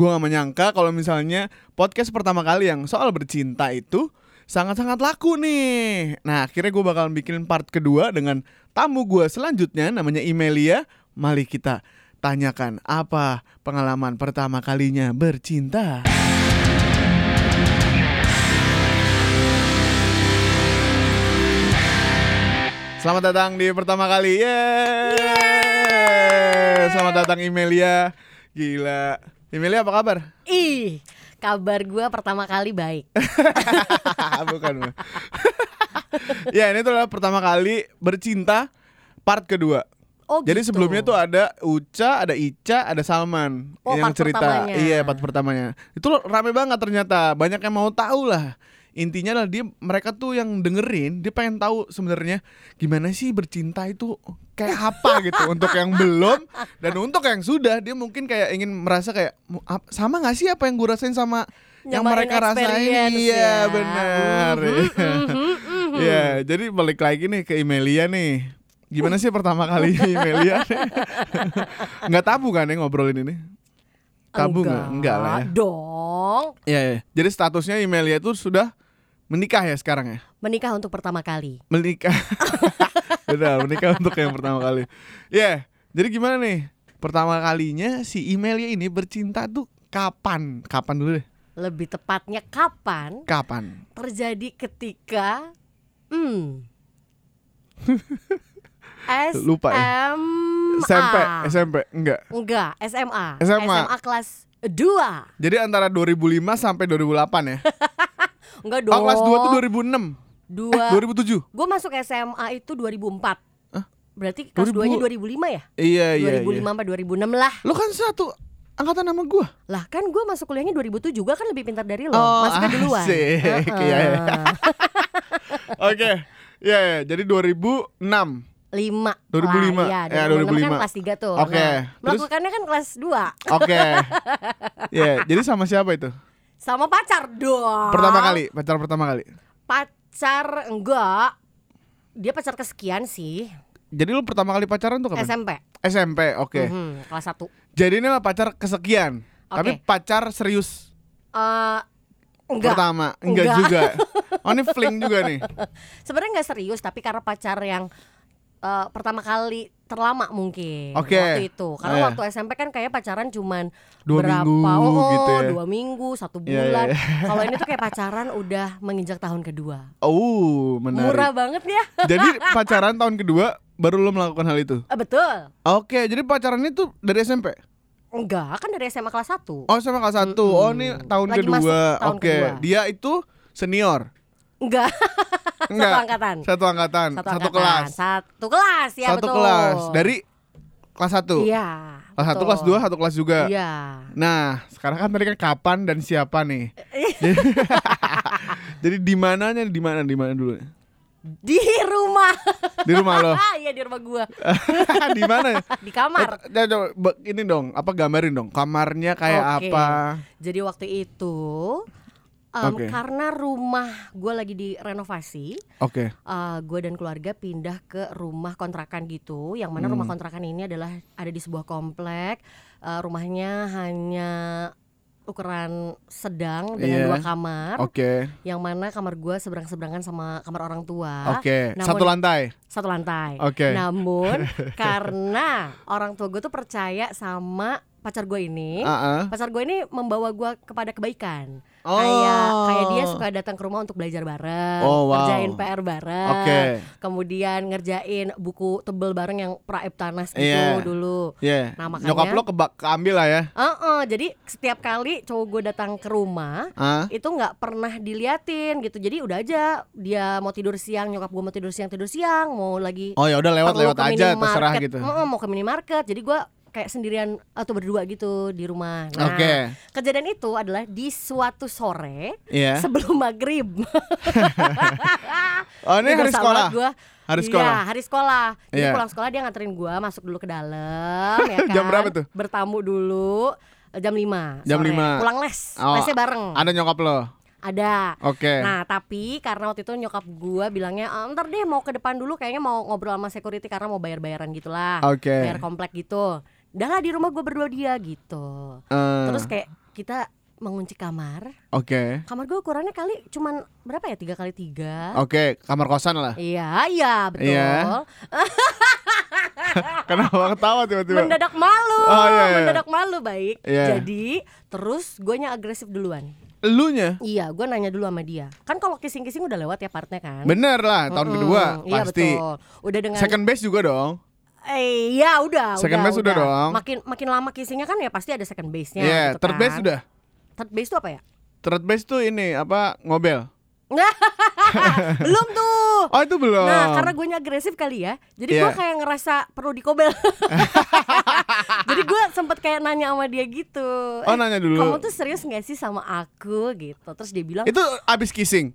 gue gak menyangka kalau misalnya podcast pertama kali yang soal bercinta itu sangat-sangat laku nih. Nah akhirnya gue bakal bikin part kedua dengan tamu gue selanjutnya namanya Imelia. Mari kita tanyakan apa pengalaman pertama kalinya bercinta. Selamat datang di pertama kali. Yeay. Selamat datang Imelia. Gila. Imelia apa kabar? Ih, kabar gue pertama kali baik. Bukan. Bu. ya, ini tuh adalah pertama kali bercinta part kedua. Oh, Jadi gitu. sebelumnya tuh ada Uca, ada Ica, ada Salman Oh, yang part cerita. pertamanya. Iya, part pertamanya. Itu rame banget ternyata. Banyak yang mau tahu lah. Intinya adalah dia mereka tuh yang dengerin, dia pengen tahu sebenarnya gimana sih bercinta itu kayak apa gitu. Untuk yang belum dan untuk yang sudah dia mungkin kayak ingin merasa kayak "Mu- ap- sama gak sih apa yang gue rasain sama yang Nyobain mereka rasain? iya ya. benar mhm, mhm. ya jadi balik lagi nih ke Imelia nih. Gimana sih pertama kali Imelia nggak tabu kan ya ngobrolin ini tabu nggak enggak. Lah ya. Dong. Iya, iya. jadi statusnya Imelia itu sudah menikah ya sekarang ya? Menikah untuk pertama kali. menikah. Benar menikah untuk yang pertama kali. Ya jadi gimana nih? Pertama kalinya si Imelia ini bercinta tuh kapan? Kapan dulu deh? Lebih tepatnya kapan? Kapan? Terjadi ketika hmm. S Lupa ya. SMP SMP enggak Enggak, SMA. SMA. kelas 2. jadi antara 2005 sampai 2008 ya Enggak dong. oh kelas 2 tuh 2006 Dua. eh 2007 Gue masuk SMA itu 2004. Hah? Berarti kelas 2 nya 2000? 2005 ya? iya iya 2005 iya sampai 2006 lah. lo kan satu angkatan sama gua Lah kan gue masuk kuliahnya 2007 juga kan lebih pintar dari lo. Masuknya duluan. Oh, asik. Iya, iya. oke Iya, iya. jadi 2006 Lima 2005. lah, Ya, ya, 2005 kan 2005. kelas 3 tuh Oke, nah, terus? Melakukannya kan kelas 2 Oke. Ya, jadi sama siapa itu? Sama pacar dong Pertama kali, pacar pertama kali. Pacar enggak Dia pacar kesekian sih Jadi lu pertama kali pacaran tuh kapan? SMP SMP, oke. Mhm, Kelas 1 Jadi ini lah pacar kesekian. Tapi Oke. pacar serius Eh, Enggak pertama, enggak, Enggak. juga. Oh, ini fling juga nih. Sebenarnya nggak serius Tapi karena pacar yang eh, Pertama kali terlama mungkin Oke. Waktu itu Karena Oh, iya. waktu SMP kan kayak pacaran cuman Dua berapa minggu oh, gitu ya. dua minggu satu Iya, bulan iya, kalau ini tuh kayak pacaran udah menginjak tahun kedua Oh, menarik. murah banget ya Jadi pacaran tahun kedua baru lo melakukan hal itu. Eh, betul Oke, jadi pacaran itu dari SMP. enggak kan dari SMA kelas 1 Oh, sama kelas satu. Mm-mm. Oh, ini tahun Lagi kedua. Oke, kedua. dia itu senior. Enggak Enggak. satu angkatan Satu angkatan, satu, angkatan. kelas. satu kelas ya satu betul kelas dari kelas satu. iya Kelas satu, kelas dua, satu kelas juga. iya Nah, sekarang kan tadi kan kapan dan siapa nih? Jadi di mananya di mana di mana dulu? di rumah Di rumah lo. iya di rumah gua di mana? di kamar Eh, ini dong, apa gambarin dong? Kamarnya kayak Oke. apa? jadi waktu itu em, Oke. karena rumah gua lagi direnovasi Oke. gue dan keluarga pindah ke rumah kontrakan gitu, yang mana Hmm. rumah kontrakan ini adalah ada di sebuah komplek, Eh, rumahnya hanya ukuran sedang dengan Iya. dua kamar, Oke. yang mana kamar gue seberang-seberangan sama kamar orang tua, Oke. namun- Satu lantai. satu lantai. Oke. Namun karena orang tua gue tuh percaya sama pacar gue ini, Ah, ah. pacar gue ini membawa gue kepada kebaikan. Oh. Kayak kayak dia suka datang ke rumah untuk belajar bareng, Oh, wow. ngerjain PR bareng, Oke. kemudian ngerjain buku tebel bareng yang praib tanas gitu Iya. dulu. Iya. Nah, makanya- Nyokap lo keba keambil lah ya. Heeh, jadi setiap kali cowok gue datang ke rumah Ah. itu nggak pernah diliatin gitu. Jadi udah aja dia mau tidur siang, nyokap gue mau tidur siang tidur siang, mau lagi Oh ya udah perlu lewat-lewat ke aja terserah gitu. heeh, mau ke minimarket. Jadi gue kayak sendirian atau berdua gitu di rumah. Nah, Oke. kejadian itu adalah di suatu sore Iya. sebelum maghrib. Oh ini hari sekolah. Gua, Hari sekolah. Iya, hari sekolah. Jadi Iya. pulang sekolah dia nganterin gua masuk dulu ke dalam ya kan. Jam berapa tuh? Bertamu dulu jam 5 Jam sore. 5. Pulang les. Oh, Lesnya bareng. Ada nyokap lo. Ada. Oke. Nah tapi karena waktu itu nyokap gua bilangnya "Ah, ntar deh mau ke depan dulu kayaknya mau ngobrol sama security karena mau bayar-bayaran gitulah Oke. bayar komplek gitu Udah lah di rumah gue berdua dia gitu Eh, Terus kayak kita mengunci kamar. Oke. Kamar gue ukurannya kali cuman berapa ya? Tiga kali tiga. Oke, kamar kosan lah. Iya, iya betul. Iya. Kenapa ketawa tiba-tiba? Mendadak malu, Oh, iya, iya. mendadak malu baik. Iya. Jadi terus guanya agresif duluan. Elunya? Iya, gue nanya dulu sama dia. Kan kalau kissing-kissing udah lewat ya partnya kan. Bener lah, tahun Mm-mm, kedua iya, pasti. betul. Udah dengan Second base juga dong. Eh, iya udah, Second udah, base udah dong. Makin makin lama kissingnya kan ya pasti ada second base-nya. Iya, gitu third kan. base sudah. Third base itu apa ya? Third base tuh ini apa ngobel. Belum tuh. Oh itu belum. Nah, karena gue agresif kali ya, jadi gue Iya. kayak ngerasa perlu dikobel. jadi gue sempet kayak nanya sama dia gitu. Oh, nanya dulu. Kamu tuh serius gak sih sama aku gitu? Terus dia bilang, itu abis kissing.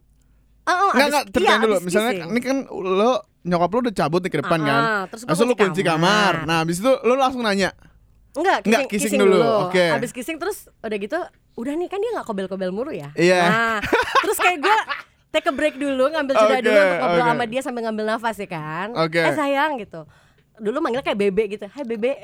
"Oh, oh, Enggak abis- enggak iya, ceritain dulu. Misalnya kissing." ini kan lo nyokap lo udah cabut nih ke depan Ah, kan. terus gua Langsung lo kunci kamar. kamar. Nah, abis itu lo langsung nanya. Enggak, Enggak, kissing, kissing kissing dulu. dulu. Oke. Abis kissing terus udah gitu, udah nih kan dia nggak kobel-kobel mulu ya. Iya. Nah, terus kayak gue take a break dulu, ngambil jeda Oke, dulu untuk ngobrol oke. sama dia sambil ngambil nafas ya kan. Oke. Eh sayang gitu. Dulu manggil kayak bebe gitu. Hai bebe.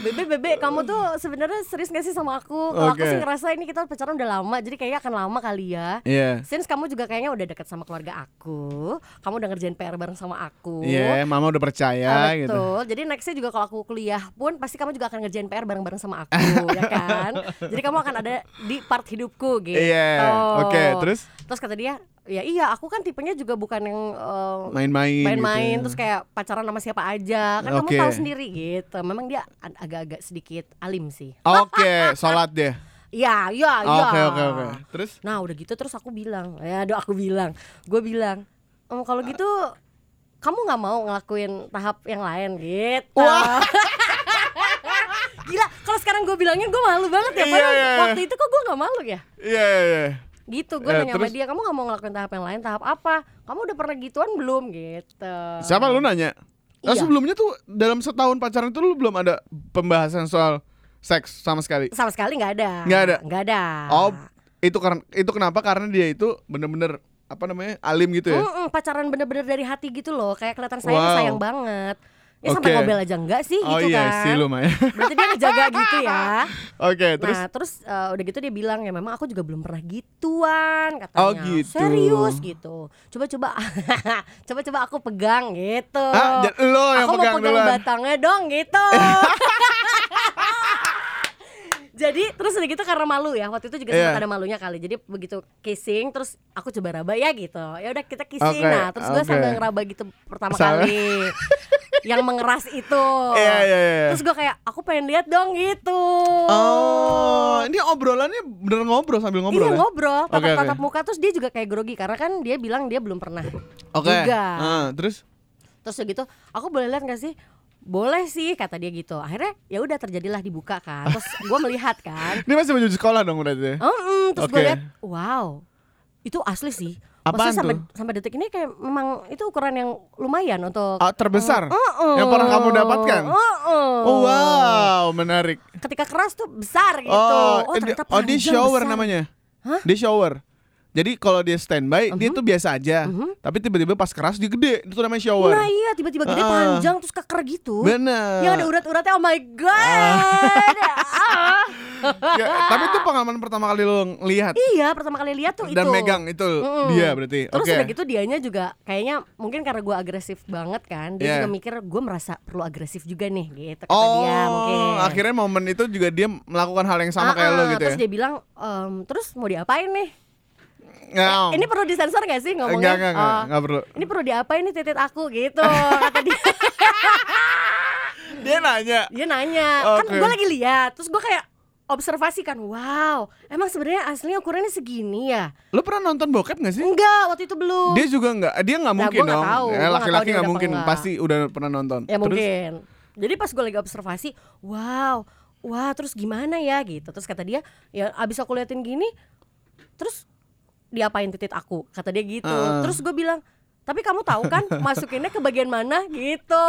Bebe, bebe, kamu tuh sebenarnya serius gak sih sama aku? Kalau aku Oke. sih ngerasa ini kita pacaran udah lama, jadi kayaknya akan lama kali ya. Iya. Since kamu juga kayaknya udah deket sama keluarga aku, kamu udah ngerjain PR bareng sama aku. Iya, mama udah percaya Ah, gitu. betul. Jadi nextnya juga kalau aku kuliah pun pasti kamu juga akan ngerjain PR bareng-bareng sama aku, ya kan? Jadi kamu akan ada di part hidupku gitu. Iya. Oke, terus Terus kata dia, ya iya aku kan tipenya juga bukan yang eh, main-main. main-main gitu. terus kayak pacaran sama siapa aja kan Oke. kamu tahu sendiri gitu. Memang dia ag- agak-agak sedikit alim sih. Oke, sholat deh. Iya, iya, iya. Oke, oke, oke. Terus Nah udah gitu terus aku bilang, ya aduh aku bilang, gue bilang, "Em, kalau gitu kamu nggak mau ngelakuin tahap yang lain gitu. Wah. Gila, kalau sekarang gue bilangnya gue malu banget ya. Iya, Padahal iya, iya. waktu itu kok gue nggak malu ya. Iya, iya, iya. Gitu, gue Eh, nanya sama dia, kamu nggak mau ngelakuin tahap yang lain, tahap apa? Kamu udah pernah gituan belum gitu? Siapa lu nanya? Nah, Iya. sebelumnya tuh dalam setahun pacaran itu lu belum ada pembahasan soal seks sama sekali. Sama sekali nggak ada. Nggak ada? Nggak ada. Oh, itu karena itu kenapa? Karena dia itu bener-bener apa namanya alim gitu ya. Mm-mm, pacaran bener-bener dari hati gitu loh, kayak kelihatan sayang Wow. sayang banget. Ya sampai Oke. ngobel aja enggak sih oh gitu iya kan? sih lumayan. Berarti dia ngejaga gitu ya. Oke, terus nah terus eh, udah gitu dia bilang ya memang aku juga belum pernah gituan katanya. Oh, gitu. Serius gitu. Coba-coba, coba-coba aku pegang gitu. ah, lo yang aku mau pegang pegang duluan. batangnya dong gitu. Jadi terus udah gitu karena malu ya waktu itu juga sempat Iya. ada malunya kali jadi begitu kissing terus aku coba raba ya gitu ya udah kita kissing Oke, nah terus gue oke. sambil ngeraba gitu pertama Sambil- kali yang mengeras itu Iya, iya, iya. terus gue kayak aku pengen lihat dong gitu Oh, ini obrolannya bener ngobrol sambil ngobrol iya ya? ngobrol tatap Oke, oke. tatap muka terus dia juga kayak grogi karena kan dia bilang dia belum pernah Oke. juga Ah, terus terus gitu aku boleh lihat gak sih boleh sih kata dia gitu akhirnya ya udah terjadilah dibuka kan terus gue melihat kan ini masih baju sekolah dong berarti. oh, mm, terus gue Oke. lihat wow itu asli sih Apaan Maksudnya sampai tuh? sampai detik ini kayak memang itu ukuran yang lumayan untuk Ah, terbesar Mm-mm. yang pernah kamu dapatkan. Mm-mm. Oh wow, menarik. ketika keras tuh besar gitu Oh, oh, eh, ternyata oh di shower besar. namanya. Hah? Di shower. Jadi kalau dia standby, dia Mhm. tuh biasa aja. Mhm. Tapi tiba-tiba pas keras dia gede. Itu namanya shower. Nah iya tiba-tiba gede Ah. panjang terus keker gitu. Bener. Yang ada urat-uratnya oh my god. Ah. Ya, tapi itu pengalaman pertama kali lo lihat Iya pertama kali lihat tuh dan itu. megang itu Mm-mm. dia berarti. Terus Oke. udah gitu dianya juga kayaknya mungkin karena gue agresif banget kan, dia Iya. juga mikir gue merasa perlu agresif juga nih gitu kata Oh, dia mungkin. akhirnya momen itu juga dia melakukan hal yang sama Ah, kayak lo ah, gitu Terus ya. dia bilang, "Em, terus mau diapain nih? Nggak, Ini perlu disensor gak sih ngomongnya? enggak, enggak, enggak, Oh, enggak perlu. ini perlu diapain nih titik aku gitu kata dia. Dia nanya. Dia nanya, kan Oke. gue lagi lihat, terus gue kayak observasi kan, wow, emang sebenarnya aslinya ukurannya segini ya? Lo pernah nonton bokep gak sih? Enggak, waktu itu belum. Dia juga enggak, dia nggak Nah, mungkin gua nggak dong. tahu, Ya, tahu laki-laki nggak mungkin, enggak. pasti udah pernah nonton. Ya Terus, mungkin. Jadi pas gue lagi observasi, wow, wah terus gimana ya gitu. Terus kata dia, ya abis aku liatin gini, terus diapain titik aku? Kata dia gitu. Heeh. Terus gue bilang, tapi kamu tahu kan masukinnya ke bagian mana gitu.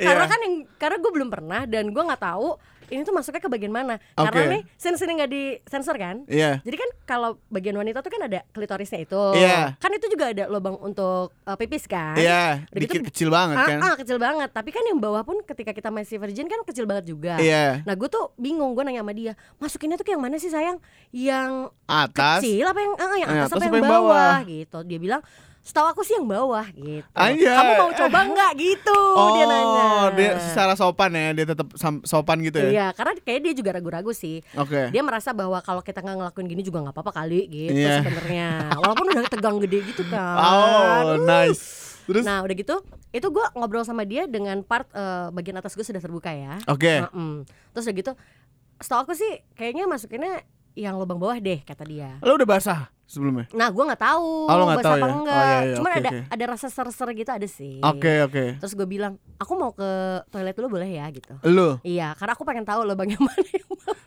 karena Iya. kan yang karena gue belum pernah dan gue nggak tahu ini tuh masuknya ke bagian mana karena Oke. nih sini-sini nggak disensor kan Iya. jadi kan kalau bagian wanita tuh kan ada klitorisnya itu Iya. kan itu juga ada lubang untuk uh, pipis kan Iya, gitu- dikit kecil banget ah, kan. ah, kecil banget tapi kan yang bawah pun ketika kita masih virgin kan kecil banget juga Iya. nah gue tuh bingung gue nanya sama dia masukinnya tuh ke yang mana sih sayang yang Atas. kecil apa yang ah, yang Eh, atas atas apa yang yang bawah? bawah? gitu dia bilang setahu aku sih yang bawah gitu Anjay. kamu mau coba nggak gitu Oh, dia nanya dia secara sopan ya, dia tetap sopan gitu ya. iya karena kayak dia juga ragu-ragu sih Oke. dia merasa bahwa kalau kita nggak ngelakuin gini juga nggak apa-apa kali gitu Iya. sebenarnya walaupun udah tegang gede gitu kan Oh, Uh. nice. Terus nah udah gitu itu gue ngobrol sama dia dengan part eh, bagian atas gue sudah terbuka ya Oke. Mm-mm. terus udah gitu setahu aku sih kayaknya masukinnya yang lubang bawah deh kata dia Lo udah basah sebelumnya? Nah, gue nggak tahu Oh, lo nggak basah tahu apa ya? enggak. Oh, iya, iya, Cuman oke, ada oke. ada rasa ser-ser gitu ada sih. Oke, oke. Terus gue bilang, aku mau ke toilet dulu boleh ya gitu. Lo. Iya, karena aku pengen tahu lubang yang mana. yang mana.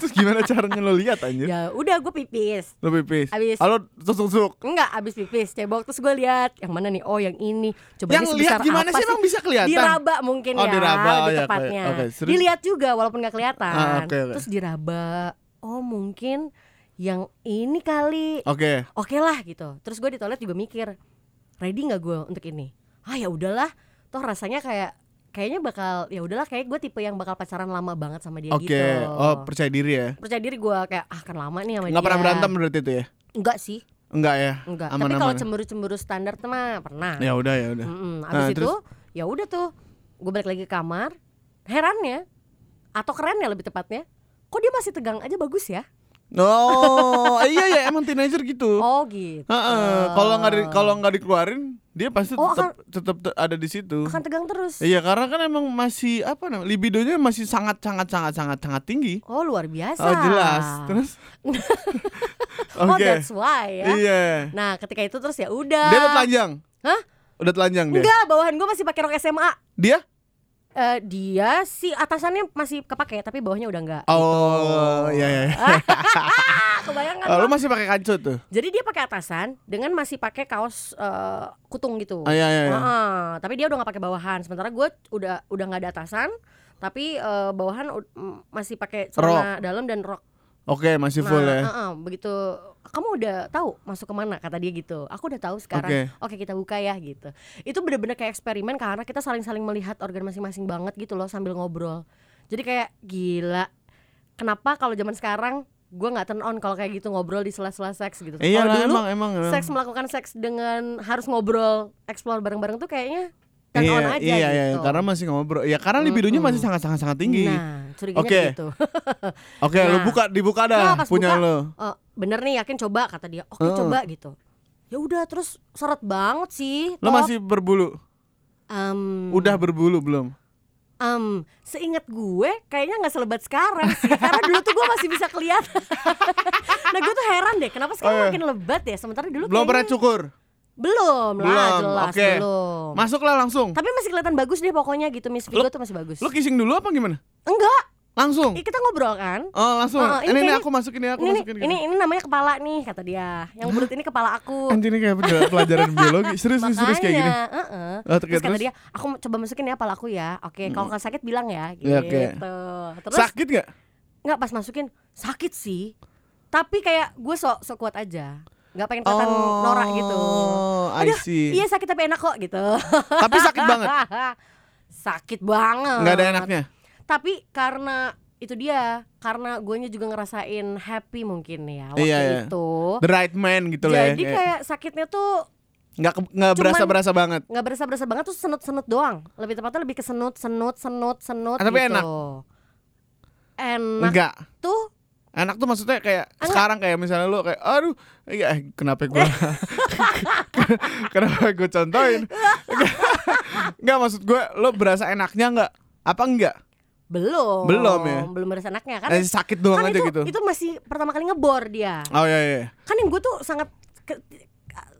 Terus gimana caranya lo lihat anjir? ya udah gue pipis. Lo pipis. Abis. Halo, tusuk-tusuk. Enggak, abis pipis cebok terus gue lihat yang mana nih? Oh, yang ini. Coba Yang lihat gimana sih emang bisa kelihatan? Diraba mungkin Oh, ya. diraba. Oh, lebih ya, tepatnya. Terus? Dilihat juga walaupun nggak kelihatan. Ah, oke, oke. Terus diraba. Oh, mungkin yang ini kali. Oke. oke lah gitu terus gue di toilet juga mikir ready nggak gue untuk ini ah ya udahlah toh rasanya kayak kayaknya bakal ya udahlah kayak gue tipe yang bakal pacaran lama banget sama dia Oke. gitu Oh, percaya diri ya. percaya diri gue kayak ah kan lama nih sama Nggak dia pernah berantem berarti itu ya? enggak sih Enggak ya? enggak tapi kalau cemburu-cemburu standar tuh mah pernah Ya udah, ya udah. Mm-mm. Nah, abis itu terus? ya udah tuh gue balik lagi ke kamar herannya atau kerennya lebih tepatnya kok dia masih tegang aja bagus ya Oh, iya ya emang teenager gitu. oh gitu Heeh, kalau nggak di, kalau nggak dikeluarin dia pasti Oh, tetap tetap te- ada di situ. akan tegang terus Iya karena kan emang masih apa namanya libidonya masih sangat sangat sangat sangat sangat tinggi. oh luar biasa Oh jelas. Terus Oh Oke. that's why ya. Iya. Nah ketika itu terus ya udah. Dia udah telanjang. Hah? Udah telanjang dia. Enggak, bawahan gue masih pakai rok SMA. Dia? Eh, dia si atasannya masih kepake tapi bawahnya udah enggak. Oh, iya iya. Ah, kebayang kan? Oh, lu masih pakai kancut tuh? Jadi dia pakai atasan dengan masih pakai kaos eh, kutung gitu. Oh, iya iya. iya. Heeh, tapi dia udah nggak pakai bawahan. Sementara gue udah udah nggak ada atasan, tapi eh, bawahan m- masih pakai celana dalam dan rok. Oke, masih full nah, ya. heeh, begitu kamu udah tahu masuk ke mana kata dia gitu. Aku udah tahu sekarang. Oke. Oke kita buka ya gitu. Itu bener-bener kayak eksperimen karena kita saling-saling melihat organ masing-masing banget gitu loh sambil ngobrol. Jadi kayak gila. Kenapa kalau zaman sekarang gue nggak turn on kalau kayak gitu ngobrol di sela-sela seks gitu. Iya Kalau lah dulu emang emang. emang. seks melakukan seks dengan harus ngobrol, explore bareng-bareng tuh kayaknya turn iya, on aja iya, iya, gitu. karena masih ngobrol. Ya karena libidonya Mm-mm. masih sangat sangat sangat tinggi. Nah, curiganya Oke. gitu. Oke, lu nah. buka dibuka Nah, dah pas punya buka, lu. "Eh, bener nih yakin coba kata dia. Oke Heeh. coba gitu. Ya udah terus seret banget sih. Lu top. masih berbulu? Em, Udah berbulu belum? em, seingat gue kayaknya nggak selebat sekarang sih karena dulu tuh gue masih bisa kelihatan nah gue tuh heran deh kenapa sekarang Oh, iya. makin lebat ya sementara dulu Belum pernah kayaknya- cukur. Belum lah Belum, jelas oke. belum Masuklah langsung. tapi masih kelihatan bagus deh pokoknya gitu Miss Vigo tuh masih bagus Lu kissing dulu apa gimana? enggak Langsung. Ih, kita ngobrol kan Oh, langsung. Oh, ini, ini ini aku masukin ya, aku ini, masukin. ini ini namanya kepala nih kata dia yang bulat ini kepala aku Anjir ini kayak pelajaran- biologi. Serius nih, serius kayak gini. Makanya, heeh. Oh, terus kata dia, aku coba masukin ya pala aku ya. Oke, kalau nggak sakit bilang ya, gitu. Ya, oke. Terus Sakit gak? nggak pas masukin sakit sih, tapi kayak gue sok sok kuat aja, nggak pengen kelihatan norak gitu. Oh, I Aduh, see. Iya sakit tapi enak kok gitu. Tapi sakit banget. sakit banget. Nggak ada enaknya. Tapi karena itu dia, karena guanya juga ngerasain happy mungkin ya waktu Iya, iya. itu. The right man gitu lah ya. Jadi kayak sakitnya tuh nggak nggak cuman- berasa-berasa banget. nggak berasa berasa banget tuh senut senut doang lebih tepatnya lebih ke senut senut senut senut Ah, tapi gitu. enak? enak Enggak. tuh Enak tuh maksudnya kayak Enggak. sekarang kayak misalnya lu kayak aduh iya eh, kenapa gua? Kenapa gua contohin? Enggak maksud gua lu berasa enaknya enggak apa enggak belum. Belum ya? belum berasa enaknya kan? Eh, sakit doang kan aja itu gitu. itu masih pertama kali ngebor dia. Oh iya iya kan yang gue tuh sangat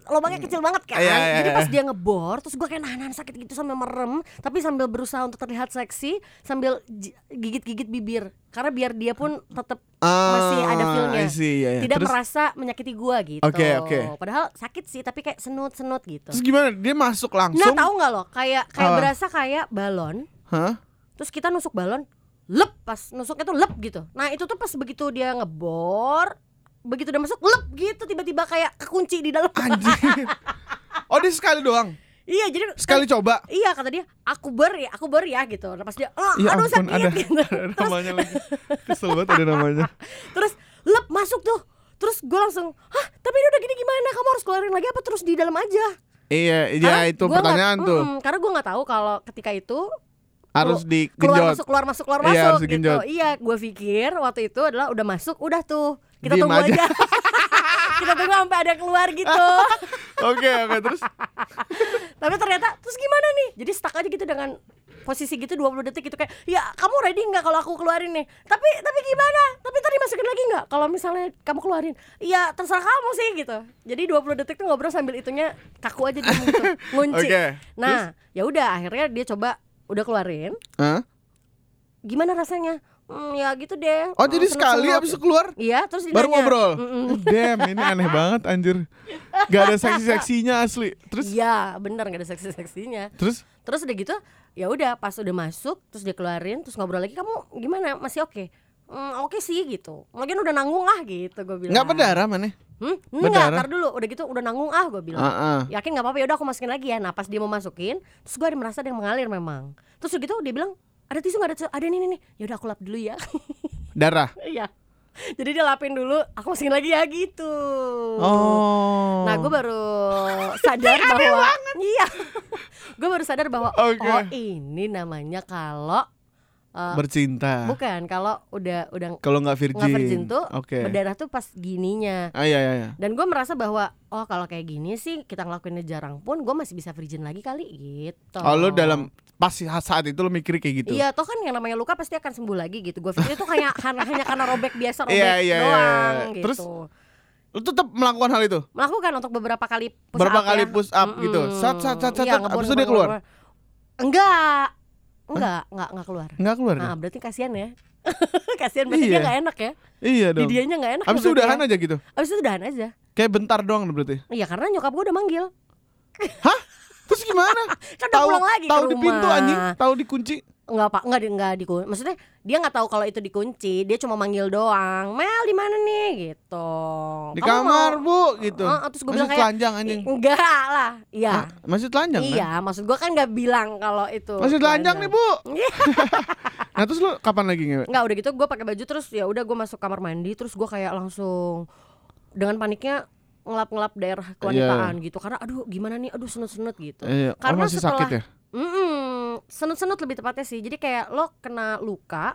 lubangnya kecil banget kan. Iya, iya, Jadi pas iya. dia ngebor, terus gue kayak nahan sakit gitu sambil merem, tapi sambil berusaha untuk terlihat seksi, sambil gigit-gigit bibir, karena biar dia pun tetap masih ada Ah, feel-nya. I see, iya, iya. tidak terus, merasa menyakiti gua gitu. Oke, oke. Padahal sakit sih, tapi kayak senut-senut gitu. terus gimana? Dia masuk Nah, langsung? tahu nggak lo? Kayak kayak Apa? berasa kayak balon. Hah? Terus kita nusuk balon, lep pas nusuknya tuh lep gitu. Nah itu tuh pas begitu dia ngebor, begitu dia masuk lep gitu tiba-tiba kayak kekunci di dalam. Anjing. oh, dia sekali doang. iya jadi Sekali coba. Iya kata dia, aku ber ya, aku ber ya gitu. Nah, pas dia, oh, Ya aduh ampun, sakit ada, gitu. ada namanya lagi. Kesel banget ada namanya. Terus lep masuk tuh. Terus gue langsung, hah tapi ini udah gini gimana? Kamu harus keluarin lagi apa terus di dalam aja? Iya, iya itu pertanyaan nggak- tuh. mm, karena gue nggak tahu kalau ketika itu Harus keluar digenjot. masuk keluar masuk keluar Iya, masuk gitu. Iya, gue pikir waktu itu adalah udah masuk, udah tuh kita Diem tunggu aja. aja. kita tunggu sampai ada keluar gitu. Oke, oke, terus Tapi ternyata terus gimana nih? Jadi stuck aja gitu dengan posisi gitu 20 detik gitu kayak ya kamu ready nggak kalau aku keluarin nih tapi tapi gimana tapi tadi masukin lagi nggak kalau misalnya kamu keluarin iya terserah kamu sih gitu jadi 20 detik tuh ngobrol sambil itunya kaku aja dia gitu ngunci Oke, nah ya udah akhirnya dia coba udah keluarin Hah? gimana rasanya Hmm, ya gitu deh Oh, jadi sekali habis keluar Iya, terus dia baru ngobrol. Mm-mm. Damn, ini aneh banget anjir. Gak ada seksi-seksinya asli. Terus Iya, bener nggak ada seksi-seksinya. terus Terus udah gitu, ya udah pas udah masuk, terus dia keluarin, terus ngobrol lagi, kamu gimana? Masih oke? Hmm, oke sih gitu. Lagian udah nanggung ah gitu gue bilang. nggak berdarah mana? Hmm? Enggak, Berdarah? tar dulu. Udah gitu udah nanggung ah gue bilang. Ah, ah. Yakin nggak apa-apa ya udah aku masukin lagi ya. Nah pas dia mau masukin, terus gue ada merasa ada yang mengalir memang. Terus udah gitu dia bilang ada tisu nggak ada tisu? Ada nih nih nih. Ya udah aku lap dulu ya. Darah. Iya. Jadi dia lapin dulu, aku masukin lagi ya gitu. Oh. Nah, gue baru sadar bahwa iya, gue baru sadar bahwa Oke. oh ini namanya kalau uh, bercinta. bukan kalau udah udah Kalau nggak virgin. nggak virgin tuh Oke. berdarah tuh pas gininya. Ah iya iya. iya. Dan gue merasa bahwa oh kalau kayak gini sih kita ngelakuinnya jarang pun gue masih bisa virgin lagi kali gitu. Oh lu dalam pas saat itu lu mikir kayak gitu. Iya, toh kan yang namanya luka pasti akan sembuh lagi gitu. Gue pikir itu kayak hanya, hanya karena robek biasa robek Iya, iya, iya. doang gitu. Terus Lu tetap melakukan hal itu. melakukan untuk beberapa kali push Berapa up kali ya. push up gitu. Mm-mm. Sat, sat, sat, sat, Iya, sat. ngebor, Abis itu dia keluar? Enggak. Enggak, enggak, enggak keluar. Enggak keluar? Nah, berarti kasihan ya. kasihan berarti Iya. dia enggak enak ya. Iya Di dong. dianya enggak enak. Abis itu berarti udahan ya. aja gitu. Abis itu udahan aja. Kayak bentar doang berarti. Iya, karena nyokap gue udah manggil. Hah? Terus gimana? Kan udah pulang lagi ke tahu di pintu anjing, tahu dikunci. Enggak, Pak. Enggak di enggak dikunci. Maksudnya dia enggak tahu kalau itu dikunci, dia cuma manggil doang. Mel di mana nih gitu. Di Kamu kamar, mau- Bu, gitu. Heeh, terus gue bilang kayak telanjang anjing. Enggak lah. Iya. Hah? Masih telanjang kan? Iya, maksud gua kan nggak bilang kalau itu Masih telanjang nih, Bu. Iya. Nah, terus lu kapan lagi ngewe? Nggak udah gitu gue pakai baju terus ya udah gue masuk kamar mandi terus gue kayak langsung dengan paniknya ngelap-ngelap daerah kewanitaan gitu karena aduh gimana nih aduh senut-senut gitu. Iya, oh, Karena masih setelah- sakit ya? Mm-mm, senut-senut lebih tepatnya sih. Jadi kayak lo kena luka,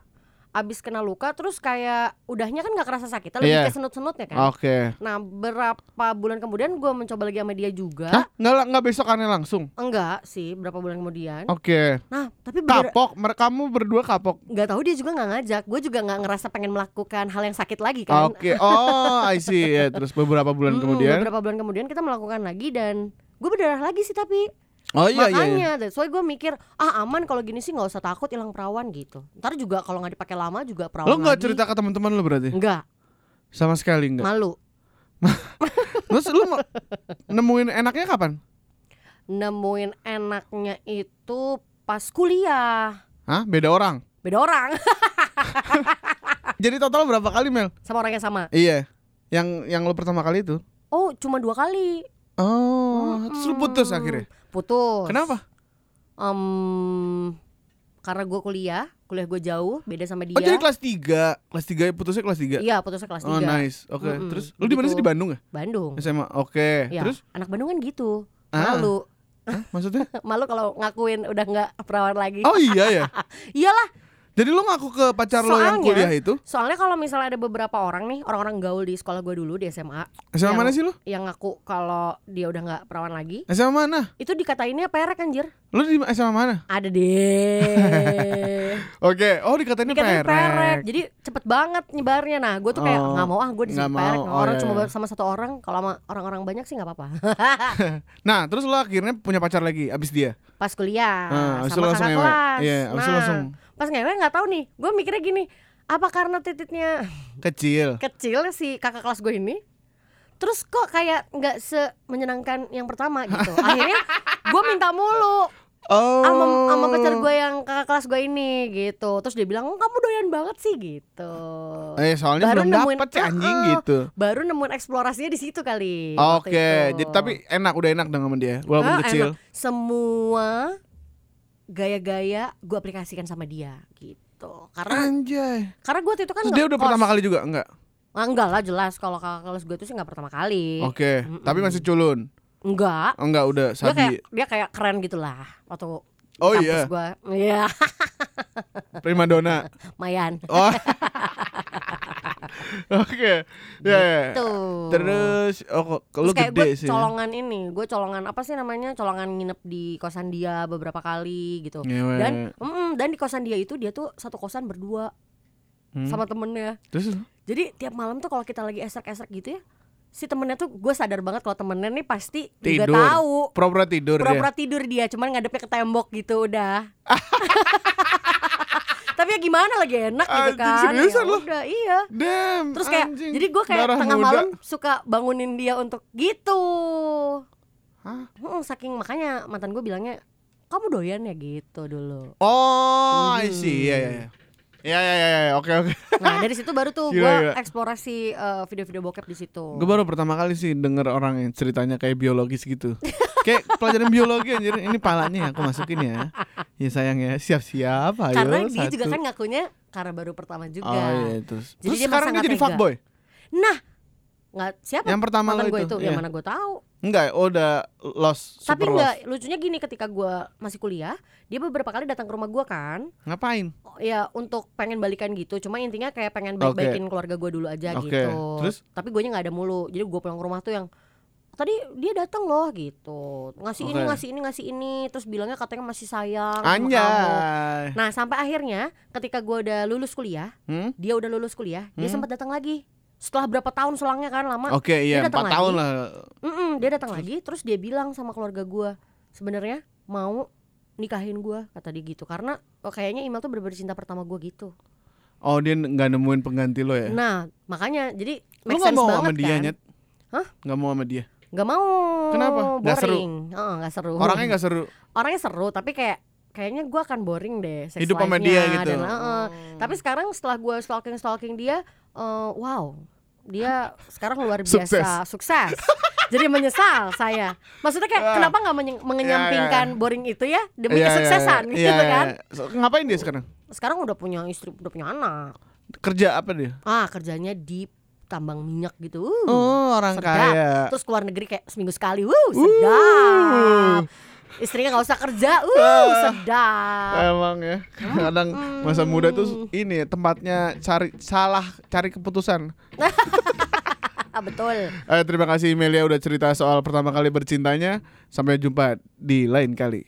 abis kena luka terus kayak udahnya kan nggak kerasa sakit, lebih Iya. ke senut-senutnya kan. Oke. Nah berapa bulan kemudian gue mencoba lagi sama dia juga. Hah? Enggak enggak besok aneh langsung. Enggak sih, berapa bulan kemudian. Oke. Nah tapi bener- Kapok, mer- kamu berdua kapok. nggak tahu dia juga nggak ngajak gue juga nggak ngerasa pengen melakukan hal yang sakit lagi kan Oke. Oh, I see. Ya, terus beberapa bulan Mm-mm, kemudian. beberapa bulan kemudian kita melakukan lagi dan gue berdarah lagi sih tapi Oh iya iya. iya. makanya why gue mikir ah aman kalau gini sih nggak usah takut hilang perawan gitu ntar juga kalau nggak dipakai lama juga perawan Lo nggak cerita ke teman-teman lo berarti? nggak Sama sekali enggak. malu Terus lu mau- nemuin enaknya kapan? nemuin enaknya itu pas kuliah Hah? Beda orang. beda orang Jadi total berapa kali Mel? sama orang yang sama Iya. Yang yang lo pertama kali itu. oh cuma dua kali Oh, terus lu putus Mm, akhirnya. putus Kenapa? Em, karena gue kuliah kuliah gue jauh beda sama dia Oh, jadi kelas 3. Kelas 3 putusnya kelas 3. Iya putusnya kelas 3 Oh, nice. Oke. Mm-mm, Terus lu di mana sih di Bandung ya? Bandung SMA. Oke. Ya, Terus anak Bandung kan gitu Ah. Malu Hah, maksudnya? Malu kalau ngakuin udah nggak perawan lagi Oh iya ya. Iyalah Jadi lo ngaku ke pacar lo yang Soalnya- kuliah itu? Soalnya kalau misalnya ada beberapa orang nih, orang-orang gaul di sekolah gue dulu di SMA, SMA Yang- mana sih lo? yang ngaku kalau dia udah nggak perawan lagi, SMA mana? itu dikatainnya perek anjir. Lo di SMA mana? Ada deh. Oke, oh dikatain Dikatain perek. perek. Jadi cepet banget nyebarnya. Nah, gue tuh kayak Oh, nggak mau ah gue disebut nggak perek. mau. Nah, Oh, orang iya, cuma iya. sama satu orang. Kalau sama orang-orang banyak sih nggak apa-apa. Nah, terus lo akhirnya punya pacar lagi abis dia? Pas kuliah Ah, itu sama langsung kakak kelas. Iya, abis nah, langsung pas ngewe nggak tahu nih. Gue mikirnya gini, apa karena titiknya kecil. kecil si kakak kelas gue ini terus kok kayak nggak se menyenangkan yang pertama gitu akhirnya gue minta mulu Oh. sama sama pacar gue yang kakak kelas gue ini gitu terus dia bilang "Oh, kamu doyan banget sih gitu Eh, soalnya Baru belum nemuin- dapet sih anjing Heeh. gitu. baru nemuin eksplorasinya di situ kali Oke, itu. jadi tapi enak udah enak dong sama dia walaupun Ah, kecil. enak. semua gaya-gaya gue aplikasikan sama dia gitu karena Anjay. karena gue itu kan Terus dia udah pertama kali juga enggak? Ah, enggak lah jelas kalau kakak kelas gue itu sih nggak pertama kali Oke, Mm-mm. tapi masih culun. enggak Oh, enggak udah dia kayak sabi. dia kayak keren gitu lah waktu Oh iya, gua iya prima donna. Mayan Oh. Oke. Ya, ya. tuh Terus oh kayak gede gue sih. colongan ini gue colongan apa sih namanya colongan nginep di kosan dia beberapa kali gitu Ngewe. dan mm, dan di kosan dia itu dia tuh satu kosan berdua Hmm. sama temennya Terus jadi tiap malam tuh kalau kita lagi esrek-esrek gitu ya si temennya tuh gue sadar banget kalau temennya nih pasti Tidur. juga tahu pura-pura tidur pura-pura dia. tidur dia cuman ngadepnya ke tembok gitu udah tapi ya gimana lagi enak gitu Anjing, kan seriusan Ya lo? udah iya Damn. terus kayak anjing. jadi gue kayak Darah tengah muda. malam suka bangunin dia untuk gitu Hah? Hmm, saking makanya mantan gue bilangnya kamu doyan ya gitu dulu Oh, I Hmm. see. Iya, iya, iya. Iya, iya, iya, iya. Oke, oke. nah dari situ baru tuh gue eksplorasi eh, video-video bokep di situ Gue baru pertama kali sih denger orang yang ceritanya kayak biologis gitu. kayak pelajaran biologi anjir. Ini palanya aku masukin ya. Ya sayang ya. Siap-siap ayo. karena dia satu. juga kan ngakunya karena baru pertama juga Oh iya, terus. Jadi terus dia sekarang dia jadi tega. fuckboy. nah nggak siapa Yang pertama lo itu, itu, iya. yang mana gue tahu Enggak, oh udah lost, tapi enggak lost. lucunya gini ketika gue masih kuliah dia beberapa kali datang ke rumah gue kan Ngapain? Oh, ya untuk pengen balikan gitu cuma intinya kayak pengen baik-baikin keluarga gue dulu aja Oke, gitu terus? tapi gue nya nggak ada mulu jadi gue pulang ke rumah tuh yang tadi dia datang loh gitu ngasih ini Oke. ngasih ini ngasih ini terus bilangnya katanya masih sayang sama kamu. Anjay. nah sampai akhirnya ketika gue udah lulus kuliah Hmm? dia udah lulus kuliah dia Hmm. sempat datang lagi setelah berapa tahun selangnya kan lama Oke, iya, Dia datang tahun lah. Mm-mm, dia datang lagi terus dia bilang sama keluarga gue sebenarnya mau nikahin gue kata dia gitu karena oh, kayaknya Imal tuh bener-bener cinta pertama gue gitu Oh, dia nggak nemuin pengganti lo ya? nah makanya jadi Lo make nggak mau sama dia, kan Nyet? Hah? Nggak mau sama dia? Gak mau Kenapa? Nggak seru? boring Heeh, nggak seru Orangnya nggak seru. orangnya seru tapi kayak kayaknya gue akan boring deh sex Hidup sama dia gitu. dan, heeh. tapi sekarang setelah gue stalking stalking dia eh, wow dia sekarang luar biasa sukses, jadi menyesal saya maksudnya kayak Ah. kenapa nggak menye- mengenyampingkan Iya, iya. boring itu ya demi Iya, iya, kesuksesan iya, gitu iya, kan iya. So, ngapain dia sekarang? sekarang udah punya istri udah punya anak Kerja apa dia? ah kerjanya di tambang minyak gitu Uh, Oh, orang sedap. kaya. terus keluar negeri kayak seminggu sekali wuh sedap istrinya nggak usah kerja uh Ah. sedap Emang ya. Kadang masa muda tuh ini tempatnya cari salah cari keputusan. betul Eh, terima kasih Melia udah cerita soal pertama kali bercintanya. Sampai jumpa di lain kali.